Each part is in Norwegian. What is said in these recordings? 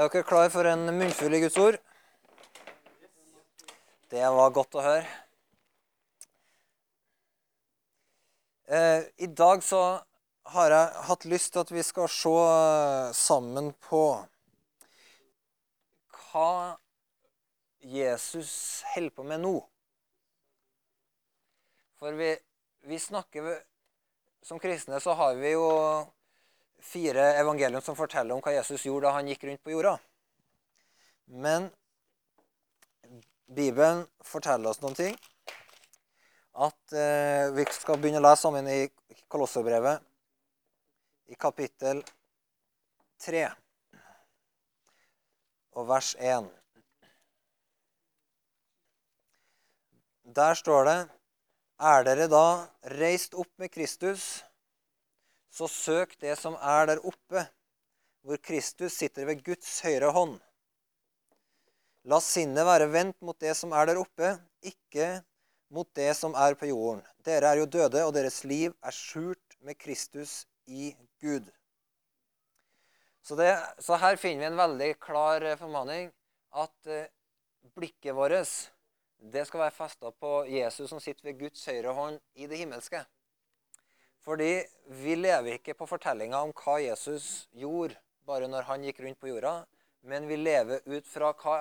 Er dere klar for en munnfull i Guds ord? Det var godt å høre. Eh, I dag så har jeg hatt lyst til at vi skal se sammen på hva Jesus holder på med nå. For vi, vi snakker Som kristne så har vi jo fire evangelium som forteller om hva Jesus gjorde da han gikk rundt på jorda. Men Bibelen forteller oss noen ting. At eh, vi skal begynne å lese sammen i Kolosserbrevet, i kapittel 3 og vers 1. Der står det Er dere da reist opp med Kristus? Så søk det som er der oppe, hvor Kristus sitter ved Guds høyre hånd. La sinnet være vendt mot det som er der oppe, ikke mot det som er på jorden. Dere er jo døde, og deres liv er skjult med Kristus i Gud. Så, det, så her finner vi en veldig klar formaning at eh, blikket vårt det skal være festa på Jesus som sitter ved Guds høyre hånd i det himmelske. Fordi vi lever ikke på fortellinga om hva Jesus gjorde bare når han gikk rundt på jorda, men vi lever ut fra hva,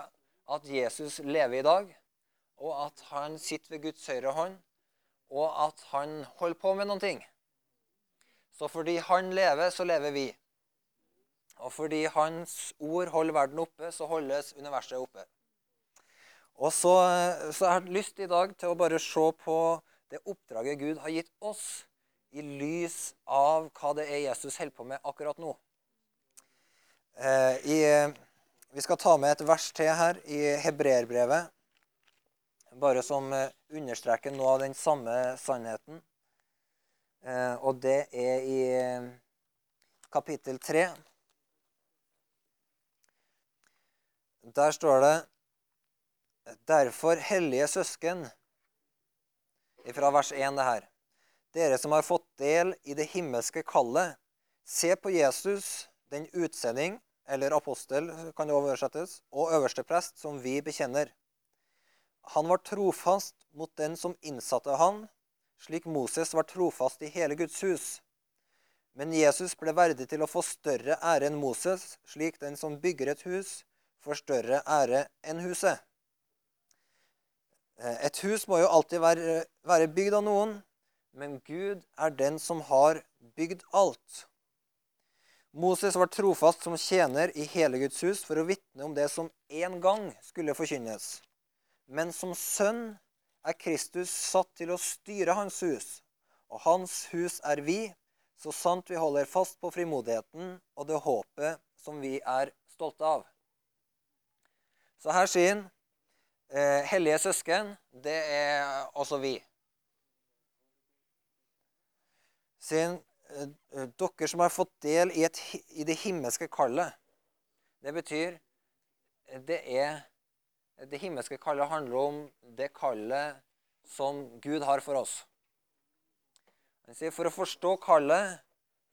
at Jesus lever i dag, og at han sitter ved Guds høyre hånd, og at han holder på med noen ting. Så fordi han lever, så lever vi. Og fordi hans ord holder verden oppe, så holdes universet oppe. Og så, så jeg har lyst i dag til å bare se på det oppdraget Gud har gitt oss i lys av hva det er Jesus holder på med akkurat nå. Eh, I, vi skal ta med et vers til her i hebreerbrevet, bare som eh, understreker noe av den samme sannheten. Eh, og det er i kapittel 3. Der står det Derfor, hellige søsken Fra vers 1, det her dere som har fått del i det himmelske kallet, se på Jesus, den utsending, eller apostel kan det oversettes, og øverste prest, som vi bekjenner. Han var trofast mot den som innsatte han, slik Moses var trofast i hele Guds hus. Men Jesus ble verdig til å få større ære enn Moses, slik den som bygger et hus, får større ære enn huset. Et hus må jo alltid være, være bygd av noen, men Gud er den som har bygd alt. Moses var trofast som tjener i hele Guds hus for å vitne om det som en gang skulle forkynnes. Men som sønn er Kristus satt til å styre hans hus, og hans hus er vi, så sant vi holder fast på frimodigheten og det håpet som vi er stolte av. Så her sier han eh, hellige søsken, det er altså vi. Siden eh, eh, dere som har fått del i, et, i det himmelske kallet Det betyr det er Det himmelske kallet handler om det kallet som Gud har for oss. Han sier For å forstå kallet,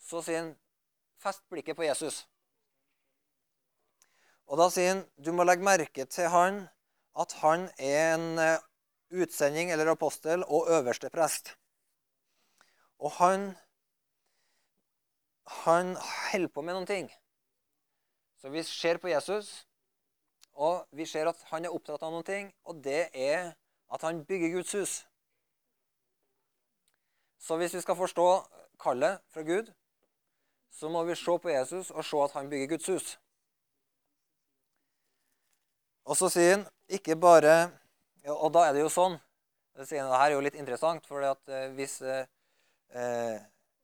så sier han fest blikket på Jesus. Og da sier han du må legge merke til han at han er en eh, utsending eller apostel og øverste prest. Og han han holder på med noen ting. Så vi ser på Jesus, og vi ser at han er opptatt av noen ting, og det er at han bygger Guds hus. Så hvis vi skal forstå kallet fra Gud, så må vi se på Jesus og se at han bygger Guds hus. Og så sier han ikke bare Og da er det jo sånn det sier han, det her er jo litt interessant, for eh, hvis eh,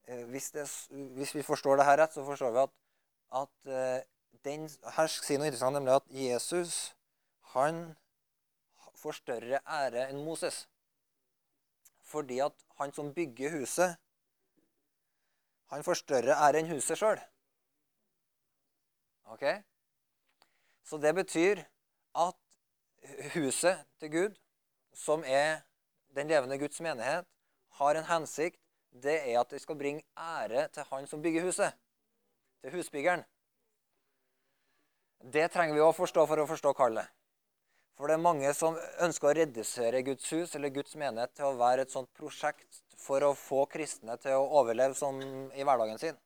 eh hvis, det, hvis, vi forstår det her rett, så forstår vi at, at eh, den, Her sier noe interessant, nemlig at Jesus han får større ære enn Moses. Fordi at han som bygger huset, han får større ære enn huset sjøl. Ok? Så det betyr at huset til Gud, som er den levende Guds menighet, har en hensikt det er at det skal bringe ære til han som bygger huset. Til husbyggeren. Det trenger vi å forstå for å forstå kallet. For det er mange som ønsker å redusere Guds hus eller Guds menighet til å være et sånt prosjekt for å få kristne til å overleve sånn i hverdagen sin.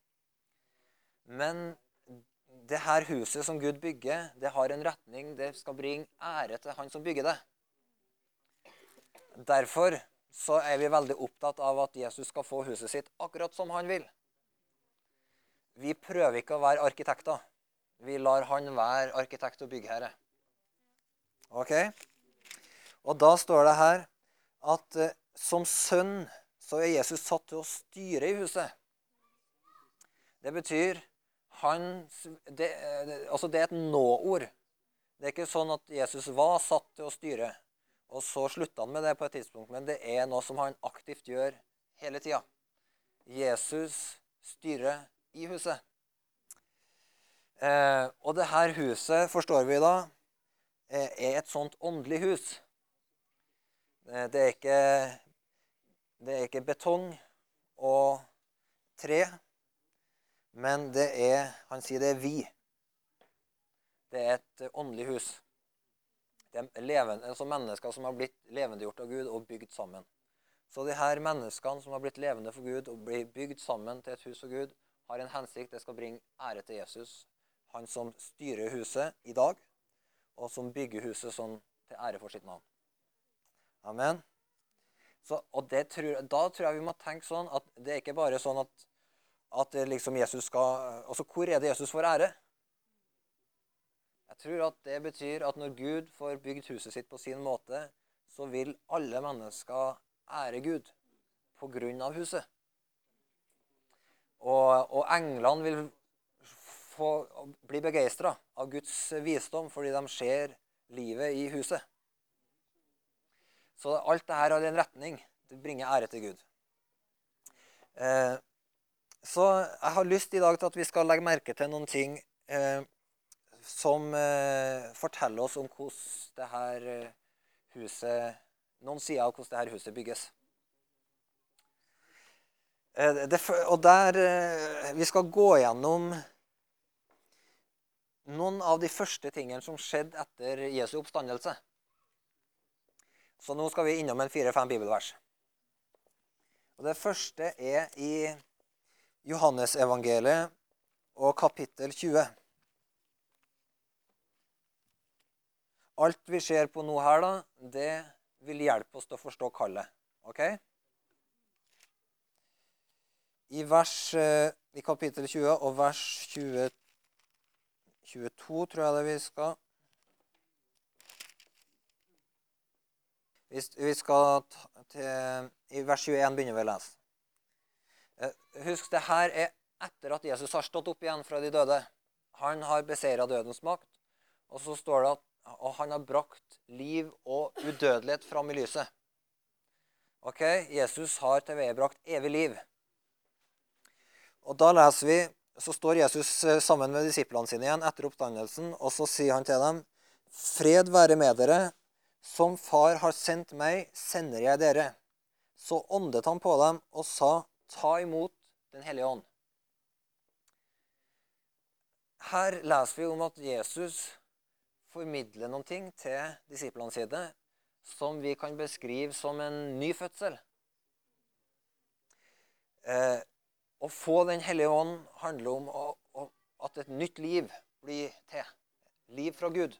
Men det her huset som Gud bygger, det har en retning. Det skal bringe ære til han som bygger det. Derfor så er vi veldig opptatt av at Jesus skal få huset sitt akkurat som han vil. Vi prøver ikke å være arkitekter. Vi lar han være arkitekt og byggherre. Ok? Og da står det her at eh, som sønn så er Jesus satt til å styre i huset. Det betyr han det, det, Altså, det er et nå-ord. Det er ikke sånn at Jesus var satt til å styre, og så slutta han med det på et tidspunkt. Men det er noe som han aktivt gjør hele tida. Jesus styrer i huset. Eh, og det her huset, forstår vi da, eh, er et sånt åndelig hus. Eh, det er ikke, det er ikke betong og tre, men det er Han sier det er vi. Det er et åndelig hus. Det er levende, altså mennesker som har blitt levendegjort av Gud og bygd sammen. Så de her menneskene som har blitt levende for Gud og blir bygd sammen til et hus for Gud, har en hensikt. Det skal bringe ære til Jesus, han som styrer huset i dag, og som bygger huset sånn til ære for sitt navn. Amen. Så, og tror, Da tror jeg vi må tenke sånn at det er ikke bare sånn at, at liksom Jesus skal Altså, hvor er det Jesus får ære? Jeg tror at det betyr at når Gud får bygd huset sitt på sin måte, så vil alle mennesker ære Gud på grunn av huset. Og, og englene vil få, bli begeistra av Guds visdom fordi de ser livet i huset. Så alt dette har en retning. Det bringer ære til Gud. Eh, så jeg har lyst i dag til at vi skal legge merke til noen ting eh, som eh, forteller oss om hvordan det her eh, huset Noen sider av hvordan dette huset bygges. Eh, det, og der Vi skal gå gjennom noen av de første tingene som skjedde etter Jesu oppstandelse. Så nå skal vi innom en fire-fem bibelvers. Og Det første er i Johannesevangeliet og kapittel 20. Alt vi ser på nå her, da, det vil hjelpe oss til å forstå kallet. ok? I, vers, eh, i kapittel 20 og vers 20, 22, tror jeg det vi skal Vi skal til, I vers 21 begynner vi å lese. Eh, husk, det her er etter at Jesus har stått opp igjen fra de døde. Han har beseira dødens makt. Og så står det at og han har brakt liv og udødelighet fram i lyset. Ok, Jesus har tilveiebrakt evig liv. Og da leser vi, Så står Jesus eh, sammen med disiplene sine igjen etter oppstandelsen, og så sier han til dem.: Fred være med dere. Som Far har sendt meg, sender jeg dere. Så åndet han på dem og sa, Ta imot Den hellige ånd. Her leser vi om at Jesus formidler noen ting til disiplene sine som vi kan beskrive som en ny fødsel. Eh, å få Den hellige ånd handler om å, å, at et nytt liv blir til. Liv fra Gud.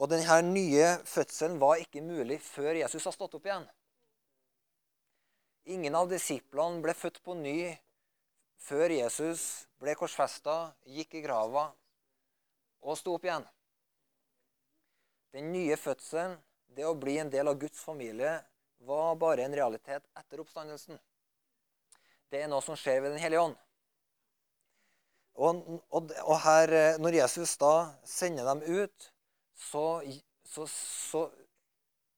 Og denne nye fødselen var ikke mulig før Jesus har stått opp igjen. Ingen av disiplene ble født på ny før Jesus ble korsfesta, gikk i grava og sto opp igjen. Den nye fødselen, det å bli en del av Guds familie, var bare en realitet etter oppstandelsen det er noe som skjer ved Den hellige ånd. Og, og, og her, eh, når Jesus da sender dem ut, så, så, så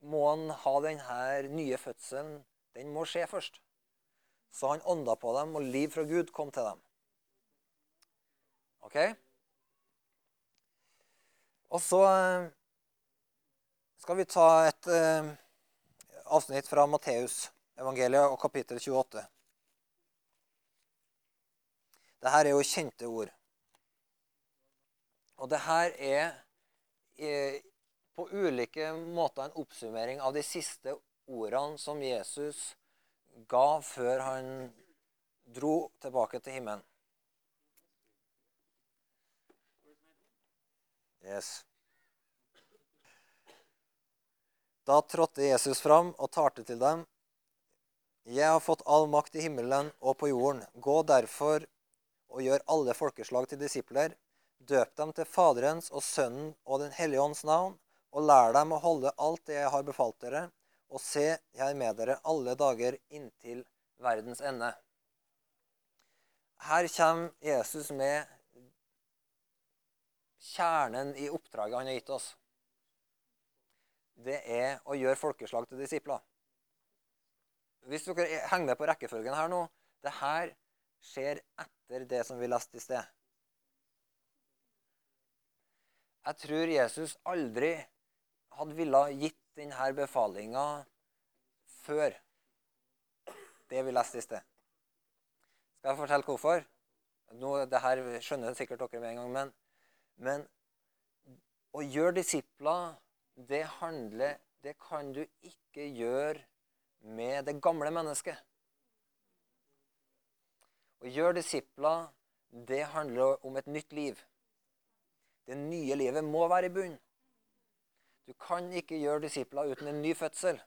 må han ha denne nye fødselen. Den må skje først. Så han ånda på dem, og liv fra Gud kom til dem. Ok? Og så eh, skal vi ta et eh, avsnitt fra Matteus evangeliet og kapittel 28. Dette er jo kjente ord. Og det her er eh, på ulike måter en oppsummering av de siste ordene som Jesus ga før han dro tilbake til himmelen. Yes. Da trådte Jesus fram og talte til dem. Jeg har fått all makt i himmelen og på jorden. Gå derfor og gjør alle folkeslag til disipler. Døp dem til Faderens og Sønnen og Den hellige ånds navn, og lær dem å holde alt det jeg har befalt dere. Og se, jeg er med dere alle dager inntil verdens ende. Her kommer Jesus med kjernen i oppdraget han har gitt oss. Det er å gjøre folkeslag til disipler. Hvis dere henger med på rekkefølgen her nå det her skjer etter det som vi leste i sted. Jeg tror Jesus aldri hadde ville gitt denne befalinga før det vi leste i sted. Skal jeg fortelle hvorfor? Nå, det her skjønner sikkert dere med en gang. Men, men å gjøre disipler, det handler Det kan du ikke gjøre med det gamle mennesket. Å gjøre disipler, det handler om et nytt liv. Det nye livet må være i bunn. Du kan ikke gjøre disipler uten en ny fødsel.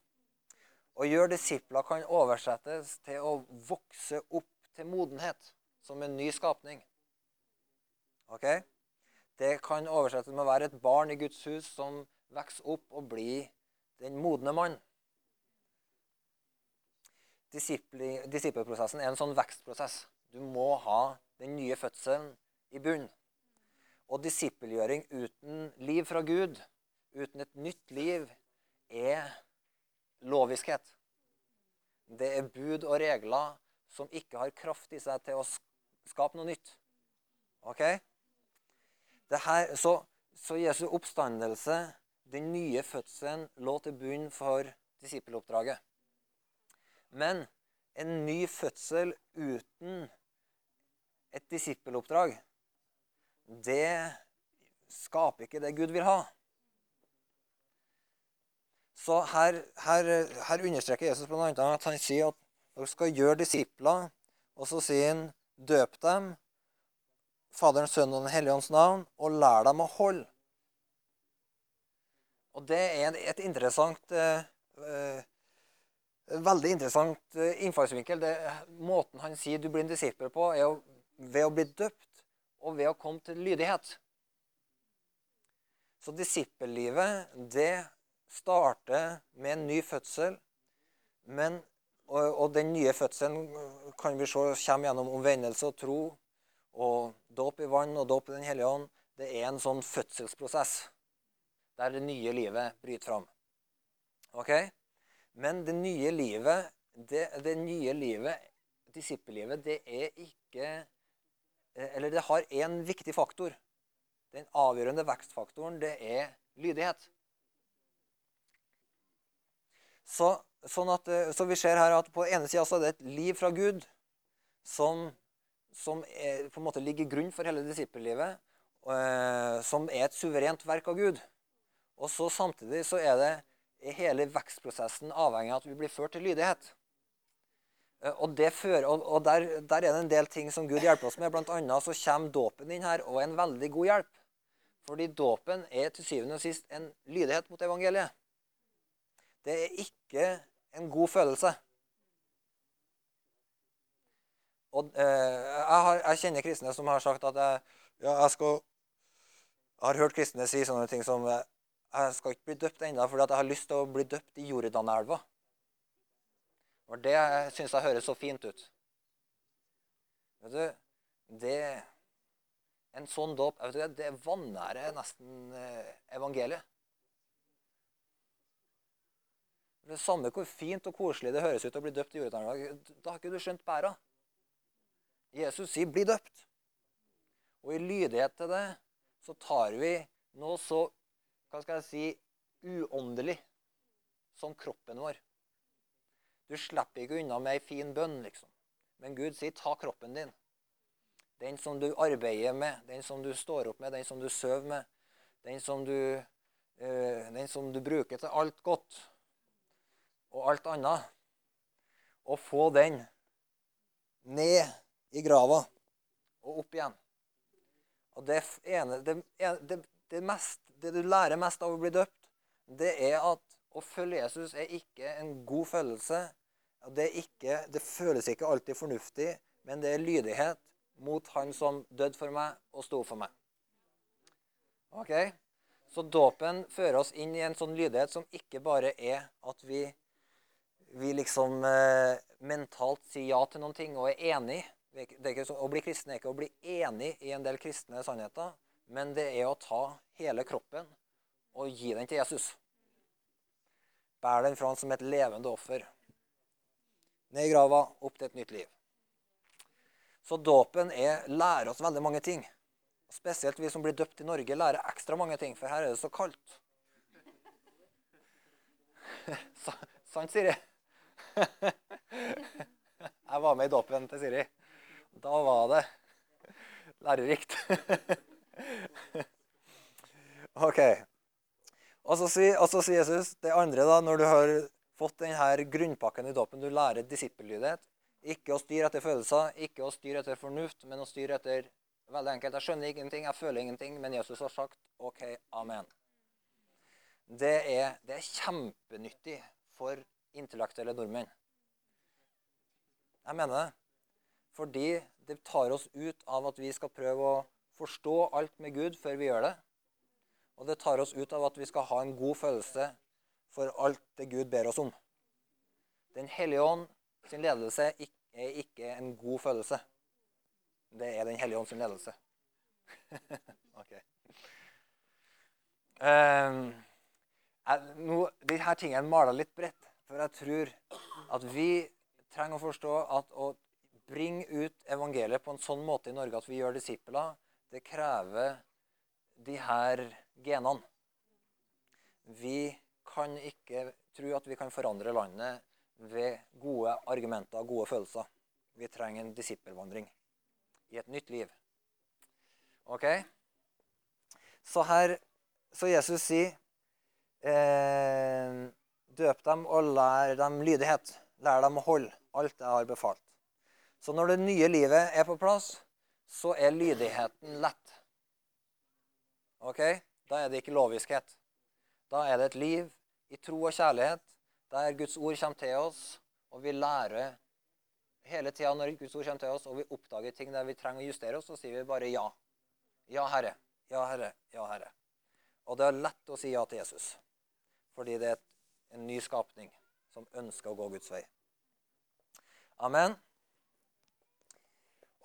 Å gjøre disipler kan oversettes til å vokse opp til modenhet som en ny skapning. Ok? Det kan oversettes med å være et barn i Guds hus som vokser opp og blir den modne mann. Disippelprosessen er en sånn vekstprosess. Du må ha den nye fødselen i bunn. Og disippelgjøring uten liv fra Gud, uten et nytt liv, er loviskhet. Det er bud og regler som ikke har kraft i seg til å skape noe nytt. Ok? Her, så, så Jesu oppstandelse, den nye fødselen, lå til bunn for disippeloppdraget. Men en ny fødsel uten et disippeloppdrag, det skaper ikke det Gud vil ha. Så her, her, her understreker Jesus bl.a. at han sier at dere skal gjøre disipler. Og så sier han døp dem, Faderens, Sønnen og Den hellige ånds navn, og lær dem å holde. Og det er et interessant eh, eh Veldig interessant eh, innfallsvinkel. Det, måten han sier du blir en disippel på, er å ved å bli døpt og ved å komme til lydighet. Så disippellivet, det starter med en ny fødsel. Men, og, og, den nye fødselen kan vi se kommer gjennom omvendelse og tro og dåp i vann og dåp i Den hellige ånd. Det er en sånn fødselsprosess der det nye livet bryter fram. Ok? Men det nye livet, det, det nye livet, disippellivet, det er ikke Eh, eller det har én viktig faktor. Den avgjørende vekstfaktoren, det er lydighet. Så, sånn at, eh, så vi ser her at på ene sida er det et liv fra Gud som, som er, på en måte ligger grunn for hele disippellivet, eh, som er et suverent verk av Gud. Og så samtidig så er det er hele vekstprosessen avhengig av at vi blir ført til lydighet. Eh, og, fører, og der, der, er det en del ting som Gud hjelper oss med. Blant annet så kommer dåpen inn her og er en veldig god hjelp. Fordi dåpen er til syvende og sist en lydighet mot evangeliet. Det er ikke en god følelse. Og eh, jeg, har, jeg, kjenner kristne som har sagt at jeg, ja, jeg, skal, jeg har hørt kristne si sånne ting som Jeg skal ikke bli døpt ennå fordi jeg har lyst til å bli døpt i Jordanelva. Og det syns jeg høres så fint ut. Vet du, det En sånn dåp det vanærer nesten eh, evangeliet. Det samme hvor fint og koselig det høres ut å bli døpt i Jordanelva. Da har ikke du skjønt bæra. Jesus sier 'bli døpt'. Og i lydighet til det så tar vi noe så hva skal jeg si, uåndelig som kroppen vår. Du slipper ikke unna med ei fin bønn, liksom. Men Gud sier 'ta kroppen din'. Den som du arbeider med, den som du står opp med, den som du sover med. Den som du, øh, den som du bruker til alt godt og alt annet. Å få den ned i grava og opp igjen. Og det, ene, det, det, det, mest, det du lærer mest av å bli døpt, det er at å følge Jesus er ikke en god følelse. Det, ikke, det føles ikke alltid fornuftig, men det er lydighet mot Han som døde for meg og sto for meg. Ok? Så dåpen fører oss inn i en sånn lydighet som ikke bare er at vi, vi liksom eh, mentalt sier ja til noen ting og er enig. Så, å bli kristen er ikke å bli enig i en del kristne sannheter, men det er å ta hele kroppen og gi den til Jesus. Bær den fram som et levende offer. Ned i grava, opp til et nytt liv. Så dåpen er, lærer oss veldig mange ting. Spesielt vi som blir døpt i Norge, lærer ekstra mange ting, for her er det så kaldt. Sant, Siri? Jeg var med i dåpen til Siri. Da var det lærerikt. OK. Og så, sier, og Jesus det andre, da, når du har fått denne grunnpakken i dåpen Du lærer disippellydighet. Ikke å styre etter følelser, ikke å styre etter fornuft, men å styre etter Veldig enkelt. Jeg skjønner ingenting, jeg føler ingenting, men Jesus har sagt OK, amen. Det er, det er kjempenyttig for intellektuelle nordmenn. Jeg mener det. Fordi det tar oss ut av at vi skal prøve å forstå alt med Gud før vi gjør det. Og det tar oss ut av at vi skal ha en god følelse for alt det Gud ber oss om. Den hellige ånd sin ledelse er ikke en god følelse. Det er Den hellige ånd sin ledelse. ok. Um, jeg, nå, de tingene maler litt bredt, for jeg tror at vi trenger å forstå at å bringe ut evangeliet på en sånn måte i Norge at vi gjør disipler, det krever de her genene. Vi kan ikke tro at vi kan forandre landet ved gode argumenter og gode følelser. Vi trenger en disippelvandring i et nytt liv. Ok? Så her Så Jesus sier eh, Døp dem og lær dem lydighet. Lær dem å holde alt jeg har befalt. Så når det nye livet er på plass, så er lydigheten lett. Ok? Da er det ikke loviskhet. Da er det et liv i tro og kjærlighet, der Guds ord kommer til oss, og vi lærer hele tida når Guds ord kommer til oss, og vi oppdager ting der vi trenger å justere oss, så sier vi bare ja. Ja, Herre. Ja, Herre. Ja, Herre. Og det er lett å si ja til Jesus, fordi det er en ny skapning som ønsker å gå Guds vei. Amen.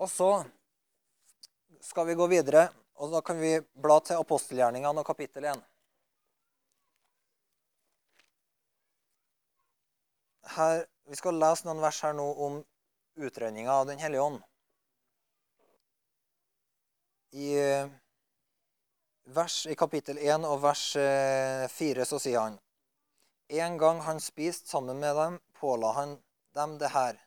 Og så skal vi gå videre, og da kan vi bla til apostelgjerningene og kapittel 1. Her, vi skal lese noen vers her nå om utregninga av Den hellige ånd. I, vers, I kapittel 1 og vers 4 eh, så sier han En gang han spiste sammen med dem, påla han dem det her.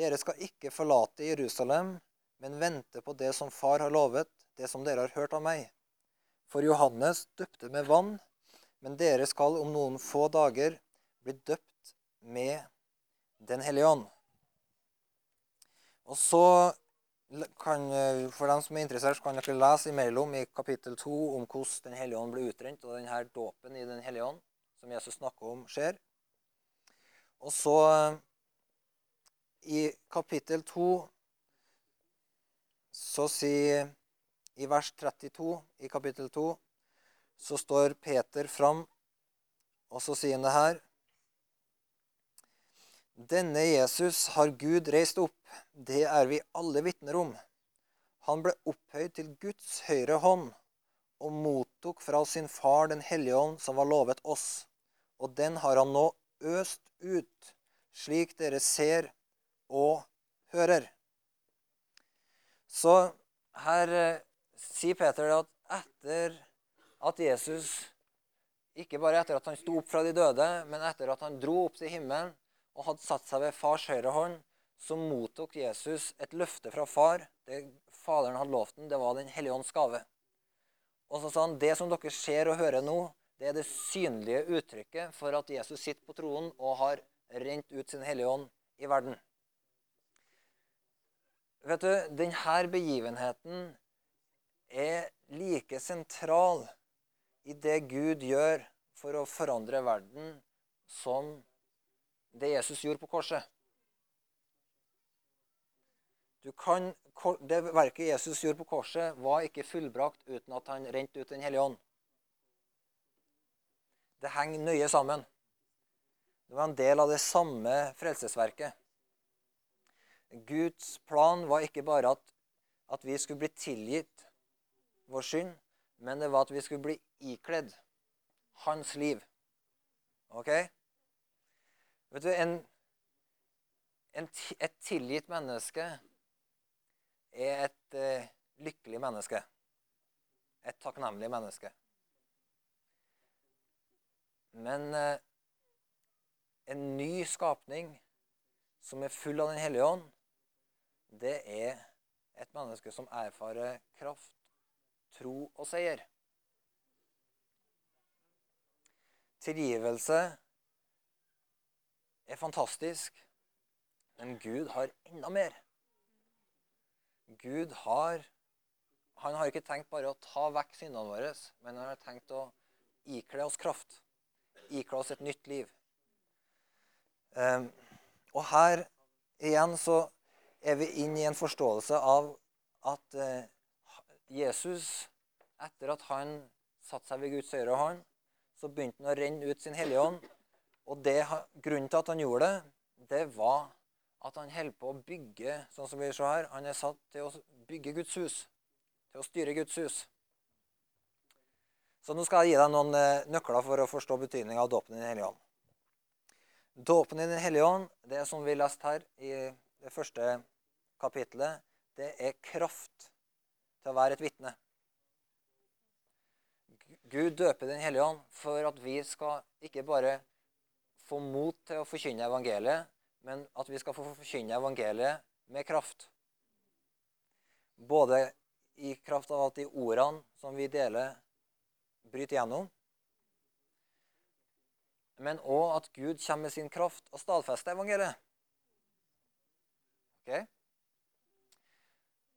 Dere skal ikke forlate Jerusalem, men vente på det som Far har lovet, det som dere har hørt av meg. For Johannes døpte med vann, men dere skal om noen få dager bli døpt med Den hellige ånd. Og så kan, For dem som er interessert, så kan dere lese imellom i kapittel 2 om hvordan Den hellige ånd ble utrent, og denne dåpen i Den hellige ånd som Jesus snakker om, skjer. Og så i kapittel 2 så sier I vers 32 i kapittel 2 så står Peter fram, og så sier han det her denne Jesus har Gud reist opp, det er vi alle vitner om. Han ble opphøyd til Guds høyre hånd og mottok fra sin far Den hellige ånd, som var lovet oss. Og den har han nå øst ut, slik dere ser og hører. Så her eh, sier Peter at etter at Jesus Ikke bare etter at han sto opp fra de døde, men etter at han dro opp til himmelen, og hadde satt seg ved fars høyre hånd, så mottok Jesus et løfte fra far. Det Faderen hadde lovt ham, det var Den hellige ånds gave. Og så sa han det som dere ser og hører nå, det er det synlige uttrykket for at Jesus sitter på troen og har rent ut sin hellige ånd i verden. Vet du, Denne begivenheten er like sentral i det Gud gjør for å forandre verden, som det Jesus gjorde på korset. Kan, det verket Jesus gjorde på korset, var ikke fullbrakt uten at han rente ut Den hellige ånd. Det henger nøye sammen. Det var en del av det samme frelsesverket. Guds plan var ikke bare at, at vi skulle bli tilgitt vår synd, men det var at vi skulle bli ikledd hans liv. Ok? Vet du, en, en, Et tilgitt menneske er et uh, lykkelig menneske. Et takknemlig menneske. Men uh, en ny skapning som er full av Den hellige ånd, det er et menneske som erfarer kraft, tro og seier. Tilgivelse er fantastisk, men Gud har enda mer. Gud har Han har ikke tenkt bare å ta vekk syndene våre, men han har tenkt å ikle oss kraft. Ikle oss et nytt liv. Um, og her igjen så er vi inne i en forståelse av at uh, Jesus, etter at han satte seg ved Guds høyre hånd, så begynte han å renne ut sin Hellige Ånd. Og det, grunnen til at han gjorde det, det var at han holder på å bygge sånn som vi ser her, Han er satt til å bygge Guds hus, til å styre Guds hus. Så nå skal jeg gi deg noen eh, nøkler for å forstå betydninga av dåpen i Den hellige ånd. Dåpen i Den hellige ånd, det er som vi leste her i det første kapittelet, det er kraft til å være et vitne. Gud døper Den hellige ånd for at vi skal ikke bare få mot til å forkynne evangeliet, men at vi skal få forkynne evangeliet med kraft. Både i kraft av at de ordene som vi deler, bryter gjennom, men òg at Gud kommer med sin kraft og stadfester evangeliet. Okay?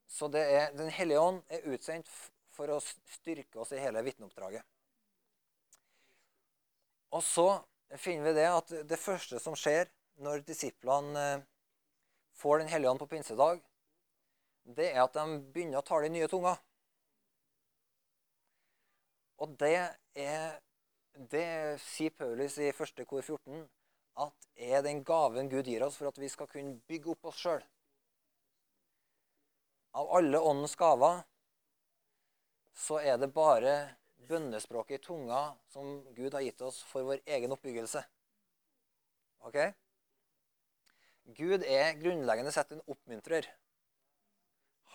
Så er, Den hellige ånd er utsendt for å styrke oss i hele vitneoppdraget. Og så finner vi det at det første som skjer når disiplene eh, får Den hellige ånd på pinsedag, det er at de begynner å tale i nye tunger. Og det er Det sier Paulus i 1. kor 14 at er den gaven Gud gir oss for at vi skal kunne bygge opp oss sjøl. Av alle åndens gaver så er det bare bønnespråket i tunga som Gud har gitt oss for vår egen oppbyggelse. Ok? Gud er grunnleggende sett en oppmuntrer.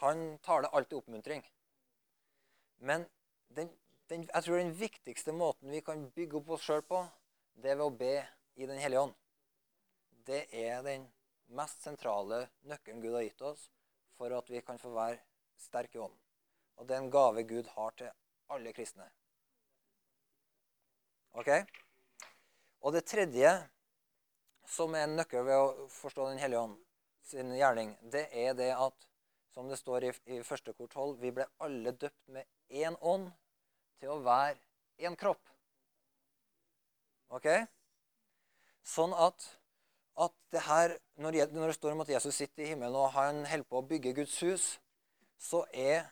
Han taler alltid oppmuntring. Men den, den, jeg tror den viktigste måten vi kan bygge opp oss sjøl på, det er ved å be i Den hellige ånd. Det er den mest sentrale nøkkelen Gud har gitt oss for at vi kan få være sterke i ånden. Og det er en gave Gud har til alle kristne. Ok? Og det tredje som er en nøkkel ved å forstå Den hellige ånd sin gjerning, det er det at, som det står i, i første kort 12, vi ble alle døpt med én ånd til å være én kropp. Ok? Sånn at, at det her, når, det står om at Jesus sitter i himmelen og han holder på å bygge Guds hus, så er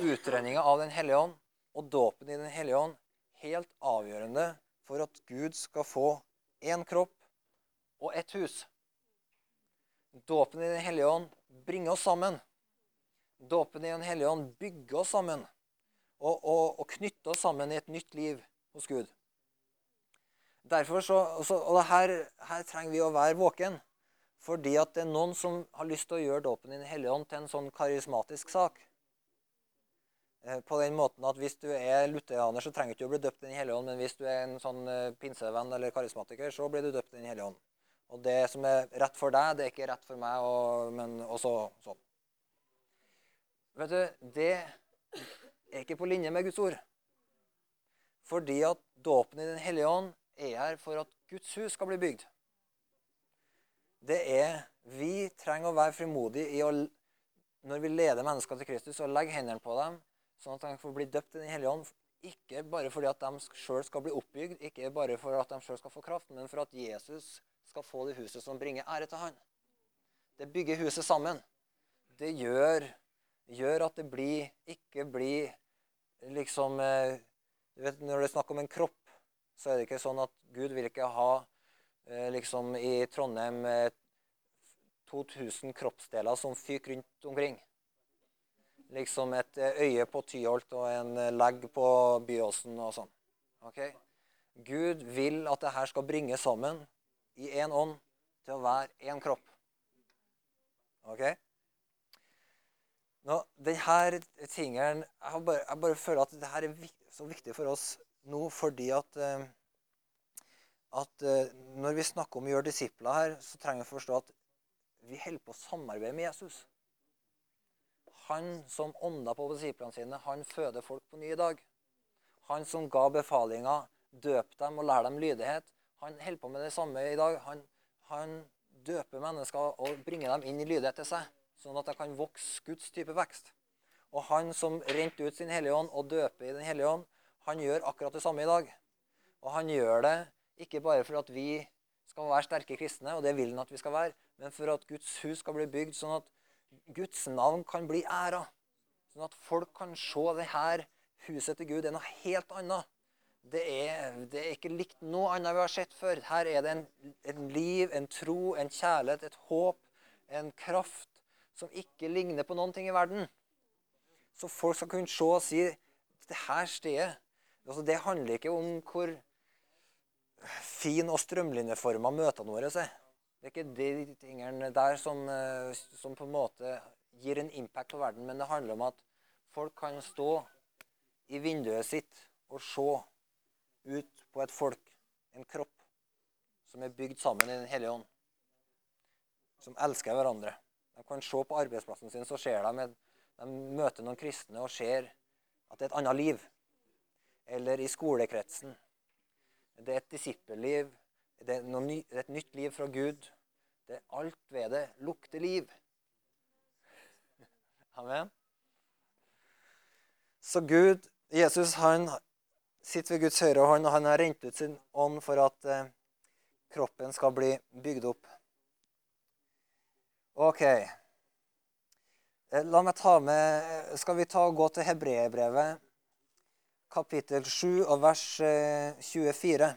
utrenninga av Den hellige ånd og dåpen i Den hellige ånd helt avgjørende for at Gud skal få én kropp og ett hus. Dåpen i Den hellige ånd bringer oss sammen. Dåpen i Den hellige ånd bygger oss sammen og, og, og, knytter oss sammen i et nytt liv hos Gud. Derfor så, så, og her, her, trenger vi å være våken. Fordi at det er noen som har lyst til å gjøre dåpen i Den hellige ånd til en sånn karismatisk sak. Eh, på den måten at Hvis du er lutheraner, så trenger du ikke å bli døpt i Den hellige ånd. Men hvis du er en sånn eh, pinsevenn eller karismatiker, så blir du døpt i Den hellige ånd. Og det som er rett for deg, det er ikke rett for meg, og, men også sånn. vet du, det er ikke på linje med Guds ord. Fordi at dåpen i Den hellige ånd er her for at Guds hus skal bli bygd. Det er Vi trenger å være frimodige i å når vi leder mennesker til Kristus, og legger hendene på dem, sånn at de får bli døpt i Den hellige ånd. Ikke bare fordi at de sjøl skal bli oppbygd, ikke bare for at de sjøl skal få kraft, men for at Jesus skal få det huset som bringer ære til Han. Det bygger huset sammen. Det gjør, gjør at det blir, ikke blir liksom eh, du vet, Når det er snakk om en kropp, så er det ikke sånn at Gud vil ikke ha eh, liksom i Trondheim 2000 kroppsdeler som fyker rundt omkring. Liksom et eh, øye på Tyholt og en eh, legg på Byåsen og sånn. Okay? Gud vil at det her skal bringes sammen i én ånd til å være én kropp. Ok? Nå, denne tingen jeg bare, jeg bare, føler at dette er så viktig for oss nå fordi at, eh, at når vi snakker om å gjøre disipler her, så trenger vi å forstå at vi holder på å samarbeide med Jesus. Han som ånda på disiplene sine, han føder folk på ny i dag. Han som ga befalinger, døp dem og lær dem lydighet. Han holder på med det samme i dag. Han, han døper mennesker og bringer dem inn i lydighet til seg, sånn at de kan vokse Guds type vekst. Og han som rente ut sin Hellige Ånd og døper i Den hellige ånd, han gjør akkurat det samme i dag. Og han gjør det ikke bare for at vi skal være sterke kristne, og det vil han at vi skal være, men for at Guds hus skal bli bygd sånn at Guds navn kan bli æra. Sånn at folk kan se det her huset til Gud er noe helt annet. Det er, det er, ikke likt noe annet vi har sett før. Her er det en, en liv, en tro, en kjærlighet, et håp, en kraft som ikke ligner på noen ting i verden. Så folk skal kunne se og si det her stedet altså Det handler ikke om hvor fin og strømlinjeforma møtene våre er. Det er ikke de tingene der som, eh, som, på en måte gir en impact på verden, men det handler om at folk kan stå i vinduet sitt og se ut på et folk, en kropp, som er bygd sammen i Den hellige ånd. Som elsker hverandre. De kan se på arbeidsplassen sin, så ser de, de møter noen kristne og ser at det er et annet liv. Eller i skolekretsen det er et disippelliv. Det er, ny, det er, et nytt liv fra Gud. Det er alt ved det lukter liv. Amen. Så Gud, Jesus, han sitter ved Guds høyre hånd, og han har rent ut sin ånd for at eh, kroppen skal bli bygd opp. OK. Eh, la meg ta med Skal vi ta og gå til hebreerbrevet? Kapittel 7 og vers 24. Eh,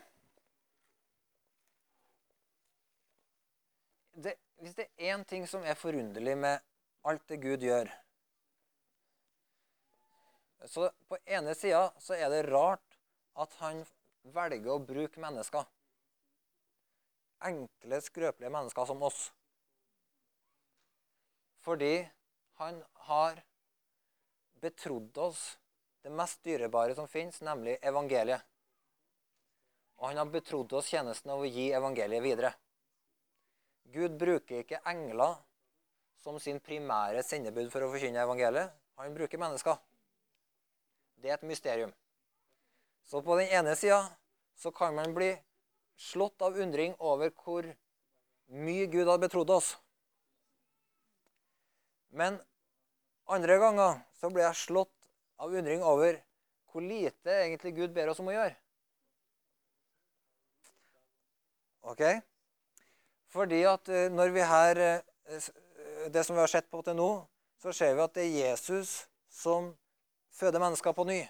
det, hvis det er én ting som er forunderlig med alt det Gud gjør så På ene sida så er det rart at han velger å bruke mennesker. Enkle, skrøpelige mennesker som oss. Fordi han har betrodd oss det mest dyrebare som fins, nemlig evangeliet. Og han har betrodd oss tjenesten av å gi evangeliet videre. Gud bruker ikke engler som sin primære sendebud for å forkynne evangeliet. Han bruker mennesker. Det er et mysterium. Så på den ene sida så kan man bli slått av undring over hvor mye Gud har betrodd oss. Men andre ganger så blir jeg slått av undring over hvor lite egentlig Gud ber oss om å gjøre. Ok? Fordi at eh, når vi her eh, Det som vi har sett på til nå, så ser vi at det er Jesus som føder mennesker på ny.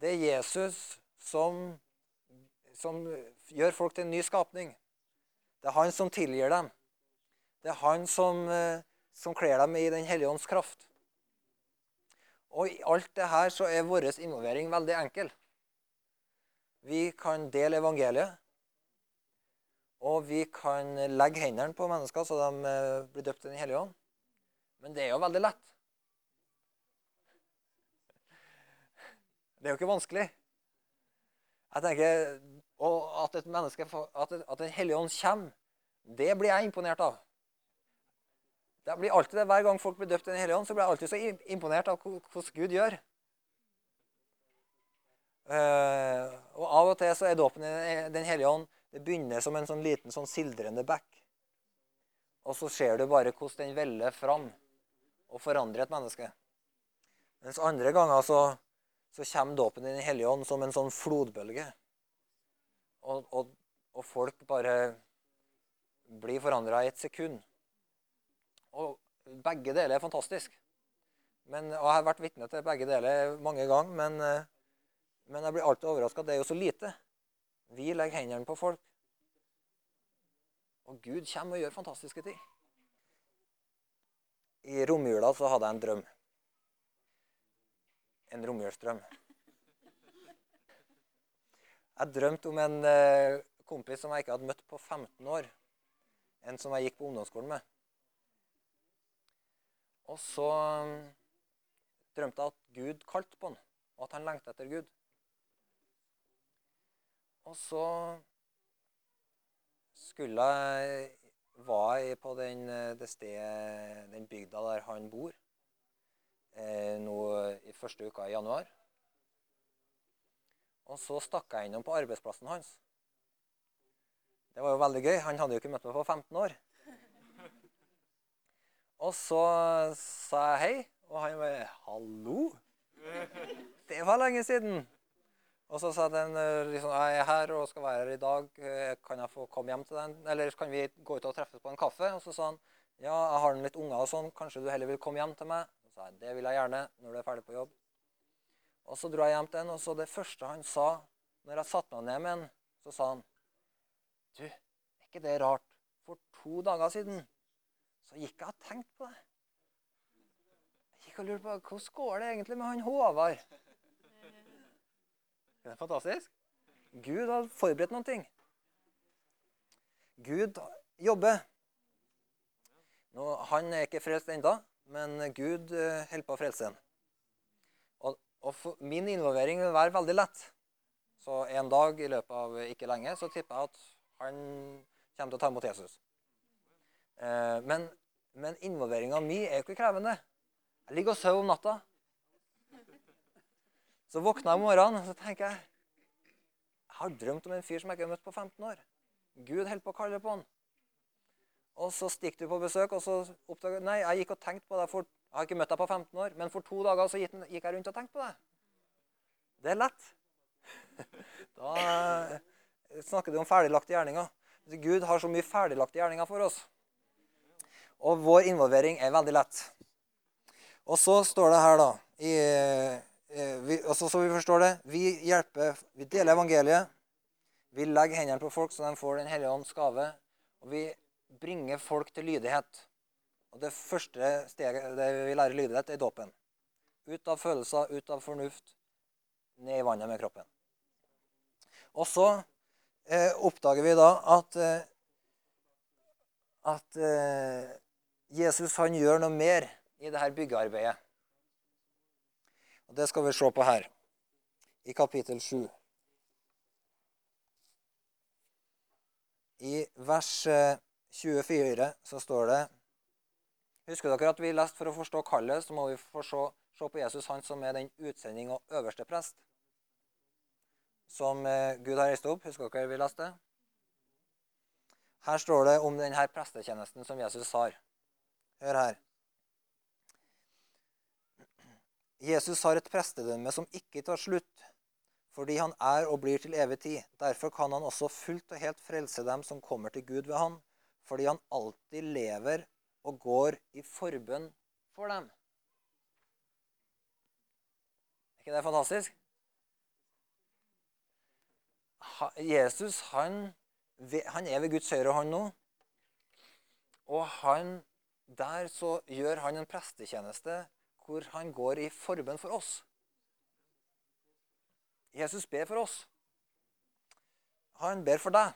Det er Jesus som, som gjør folk til en ny skapning. Det er han som tilgir dem. Det er han som, eh, som kler dem i Den hellige ånds kraft. Og i alt det her så er vår involvering veldig enkel. Vi kan dele evangeliet. Og vi kan legge hendene på mennesker så de eh, blir døpt i Den hellige ånd. Men det er jo veldig lett. Det er jo ikke vanskelig. Jeg tenker, At et menneske, at Den hellige ånd kommer, det blir jeg imponert av. Det blir alltid det, Hver gang folk blir døpt i Den hellige ånd, så blir jeg alltid så imponert av hvordan Gud gjør. Uh, og Av og til så er dåpen i Den hellige ånd det begynner som en sånn liten sånn sildrende bekk. Og så ser du bare hvordan den veller fram og forandrer et menneske. Mens andre ganger så, så kommer dåpen i Den hellige ånd som en sånn flodbølge. Og, og, og folk bare blir forandra i et sekund. Og begge deler er fantastisk. Men, og jeg har vært vitne til begge deler mange ganger, men, eh, men jeg blir alltid overraska. Det er jo så lite. Vi legger hendene på folk. Og Gud kommer og gjør fantastiske ting. I romjula så hadde jeg en drøm. En romjulsdrøm. Jeg drømte om en eh, kompis som jeg ikke hadde møtt på 15 år. En som jeg gikk på ungdomsskolen med. Og så um, drømte jeg at Gud kalte på han, og at han lengta etter Gud. Og så skulle jeg var jeg på den, det stedet, den bygda der han bor, eh, nå i første uka i januar. Og så stakk jeg innom på arbeidsplassen hans. Det var jo veldig gøy. Han hadde jo ikke møtt meg på 15 år. Og så sa jeg hei, og han var 'Hallo?' Det var lenge siden. Og så sa den liksom, 'Jeg er her og skal være her i dag. Kan jeg få komme hjem til deg?' 'Eller kan vi gå ut og treffes på en kaffe?' Og så sa han 'Ja, jeg har litt unger og sånn. Kanskje du heller vil komme hjem til meg?' Så sa jeg 'Det vil jeg gjerne når du er ferdig på jobb'. Og så dro jeg hjem til han, og så det første han sa når jeg satte meg ned med han, så sa han 'Du, er ikke det rart? For to dager siden så gikk jeg og tenkte på det. Jeg gikk og lurte på hvordan går det egentlig med han Håvard. Det er fantastisk. Gud har forberedt noen ting. Gud jobber. Nå, han er ikke frelst ennå, men Gud uh, holder på å frelse ham. Og, og min involvering vil være veldig lett. Så en dag i løpet av ikke lenge så tipper jeg at han kommer til å ta imot Jesus. Eh, men, men involveringa mi er jo ikke krevende. Jeg ligger og sover om natta. Så våkner jeg om morgenen og så tenker jeg jeg har drømt om en fyr som jeg ikke har møtt på 15 år. Gud holder på å kalle på han. Og så stikker du på besøk, og så oppdager Nei, jeg gikk og tenkte på deg for Jeg har ikke møtt deg på 15 år, men for to dager så gikk jeg rundt og tenkte på deg. Det er lett. Da eh, snakker du om ferdiglagte gjerninger. Gud har så mye ferdiglagte gjerninger for oss. Og vår involvering er veldig lett. Og så står det her, da i, eh, vi, også Så vi forstår det Vi hjelper, vi deler evangeliet. Vi legger hendene på folk så de får Den hellige ånds gave. Og vi bringer folk til lydighet. Og Det første steget det vi lærer lydighet, er dåpen. Ut av følelser, ut av fornuft, ned i vannet med kroppen. Og så eh, oppdager vi da at, eh, at eh, Jesus han gjør noe mer i dette byggearbeidet. Og Det skal vi se på her, i kapittel 7. I vers 24 eh, så står det Husker dere at vi leste for å forstå kallet, så må vi få se, se på Jesus, han som er den utsending og øverste prest. Som eh, Gud har reist opp. Husker dere vi leste? Her står det om denne prestetjenesten som Jesus har. Hør her. Jesus har et prestedømme som ikke tar slutt, fordi han er og blir til evig tid. Derfor kan han også fullt og helt frelse dem som kommer til Gud ved han, fordi han alltid lever og går i forbønn for dem. Er ikke det fantastisk? Jesus han, han er ved Guds høyre hånd nå. Og han der så gjør han en prestetjeneste hvor han går i forbønn for oss. Jesus ber for oss. Han ber for deg.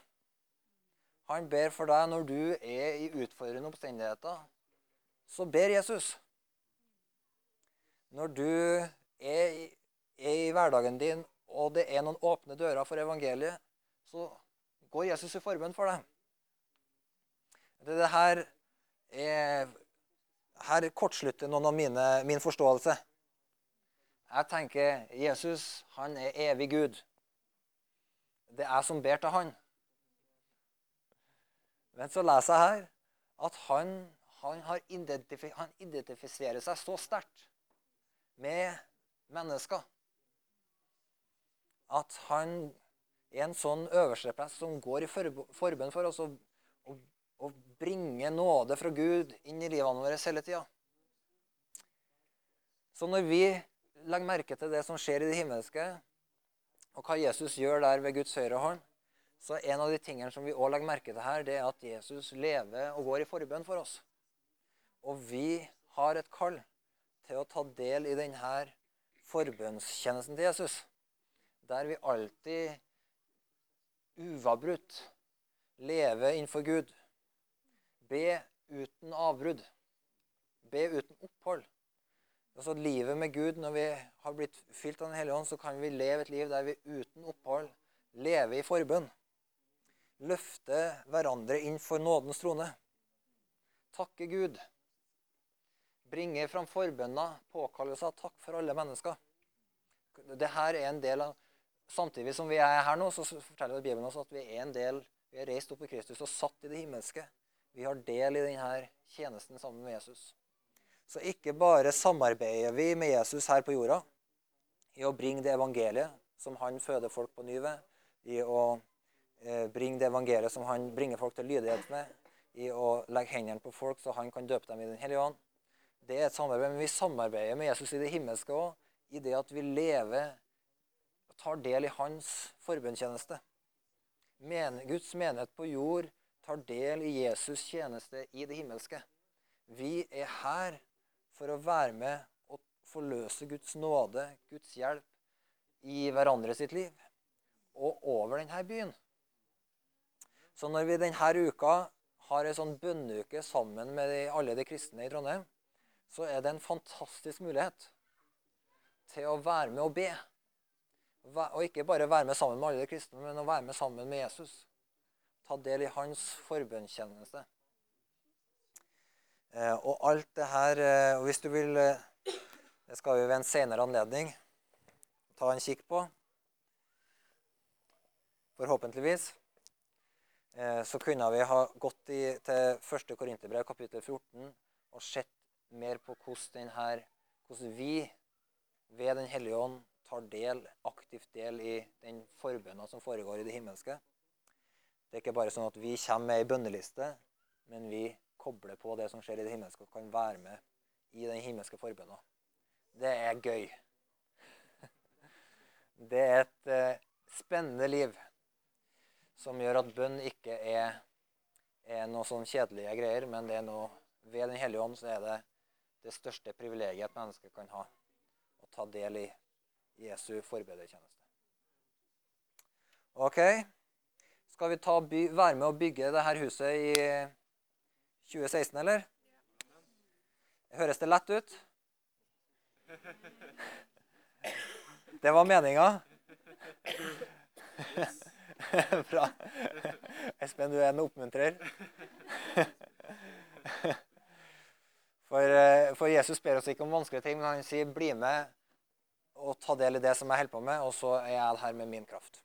Han ber for deg når du er i utfordrende omstendigheter. Så ber Jesus. Når du er er i hverdagen din, og det er noen åpne dører for evangeliet, så går Jesus i forbønn for deg. Det er det her er Her kortslutter noen av mine, min forståelse. Jeg tenker Jesus han er evig Gud. Det er jeg som ber til han. Men så leser jeg her at han, han, identif han identifiserer seg så sterkt med mennesker at han er en sånn øversteprest som går i forbønn for oss og, og, og bringe nåde fra Gud inn i livene våre hele tida. Så når vi legger merke til det som skjer i det himmelske, og hva Jesus gjør der ved Guds høyre hånd, så en av de tingene som vi òg legger merke til her, det er at Jesus lever og går i forbønn for oss. Og vi har et kall til å ta del i denne forbønnstjenesten til Jesus. Der vi alltid uavbrutt lever innenfor Gud. Be uten avbrudd. Be uten opphold. Altså Livet med Gud, når vi har blitt fylt av Den hellige ånd, så kan vi leve et liv der vi uten opphold lever i forbønn. Løfte hverandre inn for nådens trone. Takke Gud. Bringe fram forbønner, påkallelser, takk for alle mennesker. Dette er en del av, Samtidig som vi er her nå, så forteller Bibelen oss at vi er en del, vi er reist opp i Kristus og satt i det himmelske. Vi har del i denne tjenesten sammen med Jesus. Så ikke bare samarbeider vi med Jesus her på jorda i å bringe det evangeliet som han føder folk på ny ved, i å eh, bringe det evangeliet som han bringer folk til lydighet med, i å legge hendene på folk så han kan døpe dem i Den hellige ånd. Det er et samarbeid, men vi samarbeider med Jesus i det himmelske òg, i det at vi lever og tar del i hans forbønntjeneste. Guds menighet på jord tar del i Jesus' tjeneste i det himmelske. Vi er her for å være med og forløse Guds nåde, Guds hjelp, i hverandre sitt liv og over denne byen. Så når vi denne uka har en sånn bønneuke sammen med alle de kristne i Trondheim, så er det en fantastisk mulighet til å være med og be. Og ikke bare være med sammen med alle de kristne, men å være med sammen med Jesus. Ta del i hans forbønnstjeneste. Eh, og alt det her eh, og Hvis du vil eh, Det skal vi ved en senere anledning ta en kikk på. Forhåpentligvis. Så kunne vi ha gått i, til 1. Korinterbrev kapittel 14 og sett mer på hvordan, denne, hvordan vi ved Den hellige ånd tar del, aktivt del i den forbønna som foregår i det himmelske. Det er ikke bare sånn at vi kommer med ei bønneliste, men vi kobler på det som skjer i det himmelske, og kan være med i den himmelske forbønna. Det er gøy. Det er et eh, spennende liv som gjør at bønn ikke er, er noe sånn kjedelige greier, men det er noe ved Den hellige ånd så er det det største privilegiet et menneske kan ha. Å ta del i Jesu forbedertjeneste. Ok. Skal vi ta, være med å bygge dette huset i 2016, eller? Høres det lett ut? Det var meninga. Bra. Espen, du er en oppmuntrer. For, eh, for, Jesus ber oss ikke om vanskelige ting, men han sier 'bli med og ta del i det som jeg holder på med', og så er jeg her med min kraft.